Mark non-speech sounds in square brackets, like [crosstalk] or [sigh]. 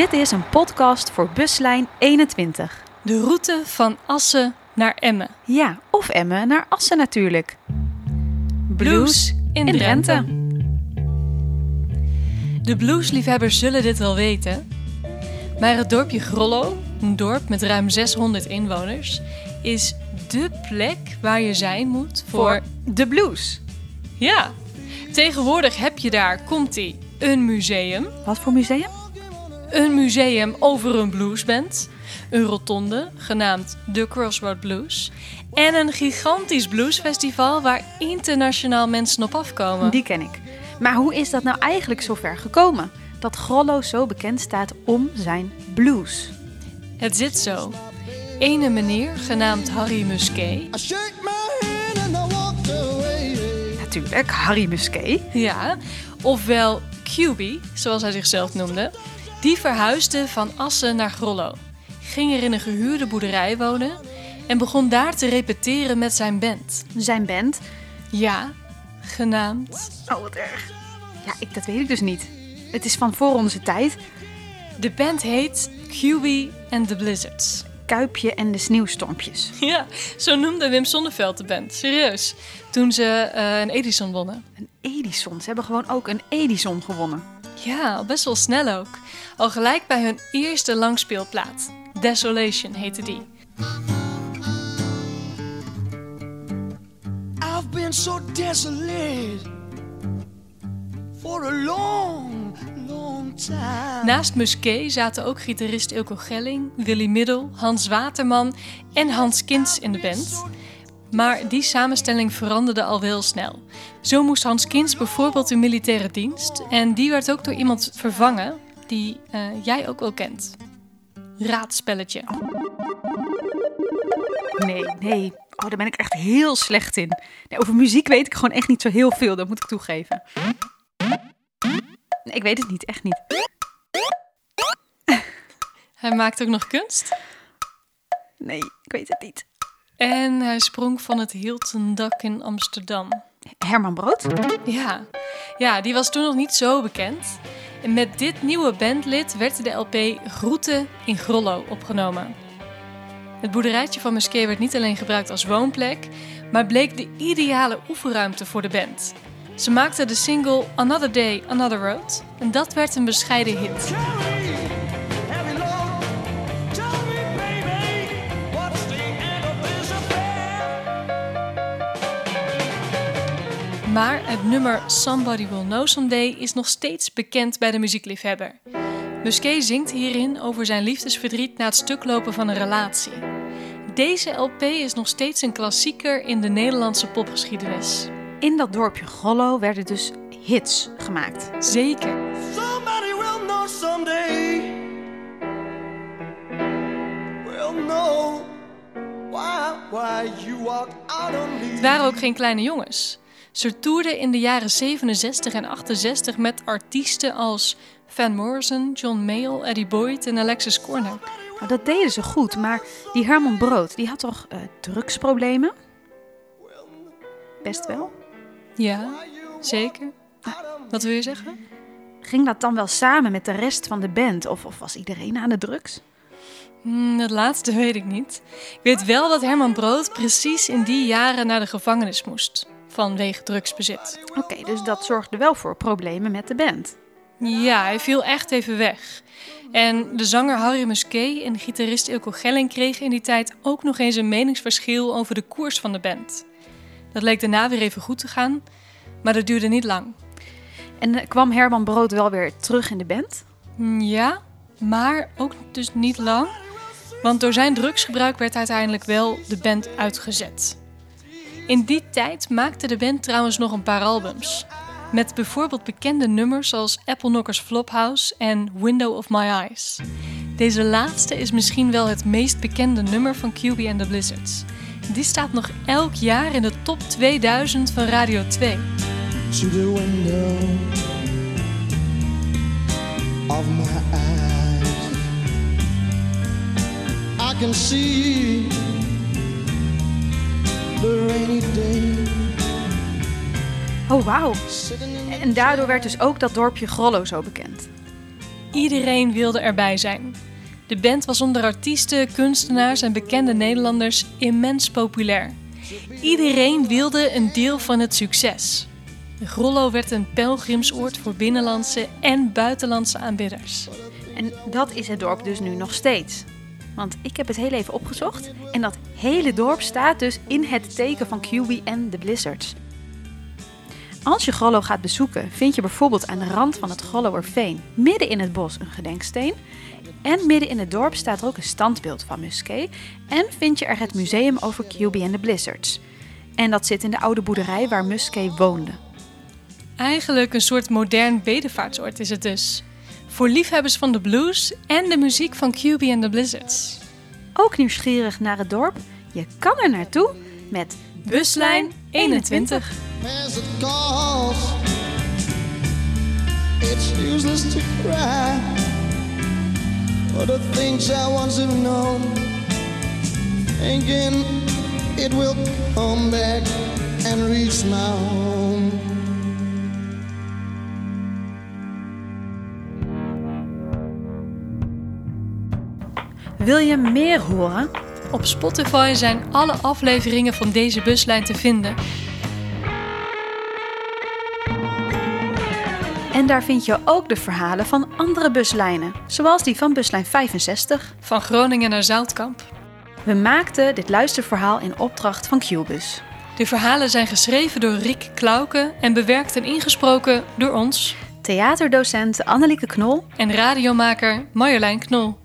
Dit is een podcast voor buslijn 21. De route van Assen naar Emmen. Ja, of Emmen naar Assen natuurlijk. Blues in, in Drenthe. Drenthe. De bluesliefhebbers zullen dit wel weten. Maar het dorpje Grollo, een dorp met ruim 600 inwoners, is dé plek waar je zijn moet voor... Voor de blues. Ja, tegenwoordig heb je daar, komt-ie, een museum. Wat voor museum? Een museum over een bluesband. Een rotonde, genaamd The Crossroad Blues. En een gigantisch bluesfestival waar internationaal mensen op afkomen. Die ken ik. Maar hoe is dat nou eigenlijk zo ver gekomen? Dat Grollo zo bekend staat om zijn blues. Het zit zo. Ene meneer, genaamd Harry Musquet, I shake my hand and I walked away. Natuurlijk, Harry Musquet. ja, ofwel QB, zoals hij zichzelf noemde, die verhuisde van Assen naar Grollo. Ging er in een gehuurde boerderij wonen en begon daar te repeteren met zijn band. Zijn band. Ja, genaamd Oh, wat erg. Ja, ik, dat weet ik dus niet. Het is van voor onze tijd. De band heet QB and the Blizzards. Kuipje en de sneeuwstormpjes. [laughs] Ja, zo noemde Wim Sonneveld de band. Serieus. Toen ze eh, een Edison wonnen. Een Edison. Ze hebben gewoon ook een Edison gewonnen. Ja, best wel snel ook. Al gelijk bij hun eerste langspeelplaat. Desolation heette die. I've been so desolate for a long, long time. Naast Musquet zaten ook gitarist Ilko Gelling, Willy Middel, Hans Waterman en Hans Kins in de band. Maar die samenstelling veranderde al wel snel. Zo moest Hans Kins bijvoorbeeld in militaire dienst en die werd ook door iemand vervangen die eh, jij ook wel kent. Raadspelletje. Nee, nee. Oh, daar ben ik echt heel slecht in. Nee, over muziek weet ik gewoon echt niet zo heel veel, dat moet ik toegeven. Nee, ik weet het niet, echt niet. Hij maakte ook nog kunst. Nee, ik weet het niet. En hij sprong van het Hilton dak in Amsterdam. Herman Brood? Ja. ja, die was toen nog niet zo bekend. En met dit nieuwe bandlid werd de LP Groeten in Grollo opgenomen. Het boerderijtje van Musquet werd niet alleen gebruikt als woonplek, maar bleek de ideale oefenruimte voor de band. Ze maakten de single Another Day, Another Road en dat werd een bescheiden hit. Maar het nummer Somebody Will Know Someday is nog steeds bekend bij de muziekliefhebber. Musquet zingt hierin over zijn liefdesverdriet na het stuklopen van een relatie. Deze LP is nog steeds een klassieker in de Nederlandse popgeschiedenis. In dat dorpje Grollo werden dus hits gemaakt. Zeker. Somebody will know someday. Will know why, why you out on me. Het waren ook geen kleine jongens. Ze toerden in de jaren 67 en 68 met artiesten als Van Morrison, John Mayall, Eddie Boyd en Alexis Corner. Nou, dat deden ze goed, maar die Herman Brood, die had toch eh, drugsproblemen? Best wel. Ja, zeker. Wat wil je zeggen? Ging dat dan wel samen met de rest van de band? Of, of was iedereen aan de drugs? Hmm, dat laatste [laughs] weet ik niet. Ik weet wel dat Herman Brood precies in die jaren naar de gevangenis moest. Vanwege drugsbezit. Oké, dus dat zorgde wel voor problemen met de band. Ja, hij viel echt even weg. En de zanger Harry Musquet en gitarist Ilko Gelling kregen in die tijd ook nog eens een meningsverschil over de koers van de band. Dat leek daarna weer even goed te gaan, maar dat duurde niet lang. En eh, kwam Herman Brood wel weer terug in de band? Hmm, Ja, maar ook dus niet lang. Want door zijn drugsgebruik werd uiteindelijk wel de band uitgezet. In die tijd maakte de band trouwens nog een paar albums. Met bijvoorbeeld bekende nummers als Apple Knockers Flophouse en Window of My Eyes. Deze laatste is misschien wel het meest bekende nummer van QB and the Blizzards. Die staat nog elk jaar in de top 2000 van Radio 2. to the window of my eyes. I can see Oh, wauw. En daardoor werd dus ook dat dorpje Grollo zo bekend. Iedereen wilde erbij zijn. De band was onder artiesten, kunstenaars en bekende Nederlanders immens populair. Iedereen wilde een deel van het succes. Grollo werd een pelgrimsoord voor binnenlandse en buitenlandse aanbidders. En dat is het dorp dus nu nog steeds. Want ik heb het heel even opgezocht en dat hele dorp staat dus in het teken van QB en de Blizzards. Als je Grollo gaat bezoeken, vind je bijvoorbeeld aan de rand van het Grollowerveen, midden in het bos, een gedenksteen. En midden in het dorp staat er ook een standbeeld van Musquet. En vind je er het museum over QB en de Blizzards. En dat zit in de oude boerderij waar Musquet woonde. Eigenlijk een soort modern bedevaartsoord is het dus. Voor liefhebbers van de blues en de muziek van QB en de Blizzards. Ook nieuwsgierig naar het dorp? Je kan er naartoe met Buslijn 21. as it goes. It's useless to cry for the things I once have known. Again, it will come back and reach my home. Wil je meer horen? Op Spotify zijn alle afleveringen van deze buslijn te vinden. En daar vind je ook de verhalen van andere buslijnen, zoals die van buslijn 65. Van Groningen naar Zoutkamp. We maakten dit luisterverhaal in opdracht van Qbus. De verhalen zijn geschreven door Riek Klauke en bewerkt en ingesproken door ons Theaterdocent Annelieke Knol en radiomaker Marjolein Knol.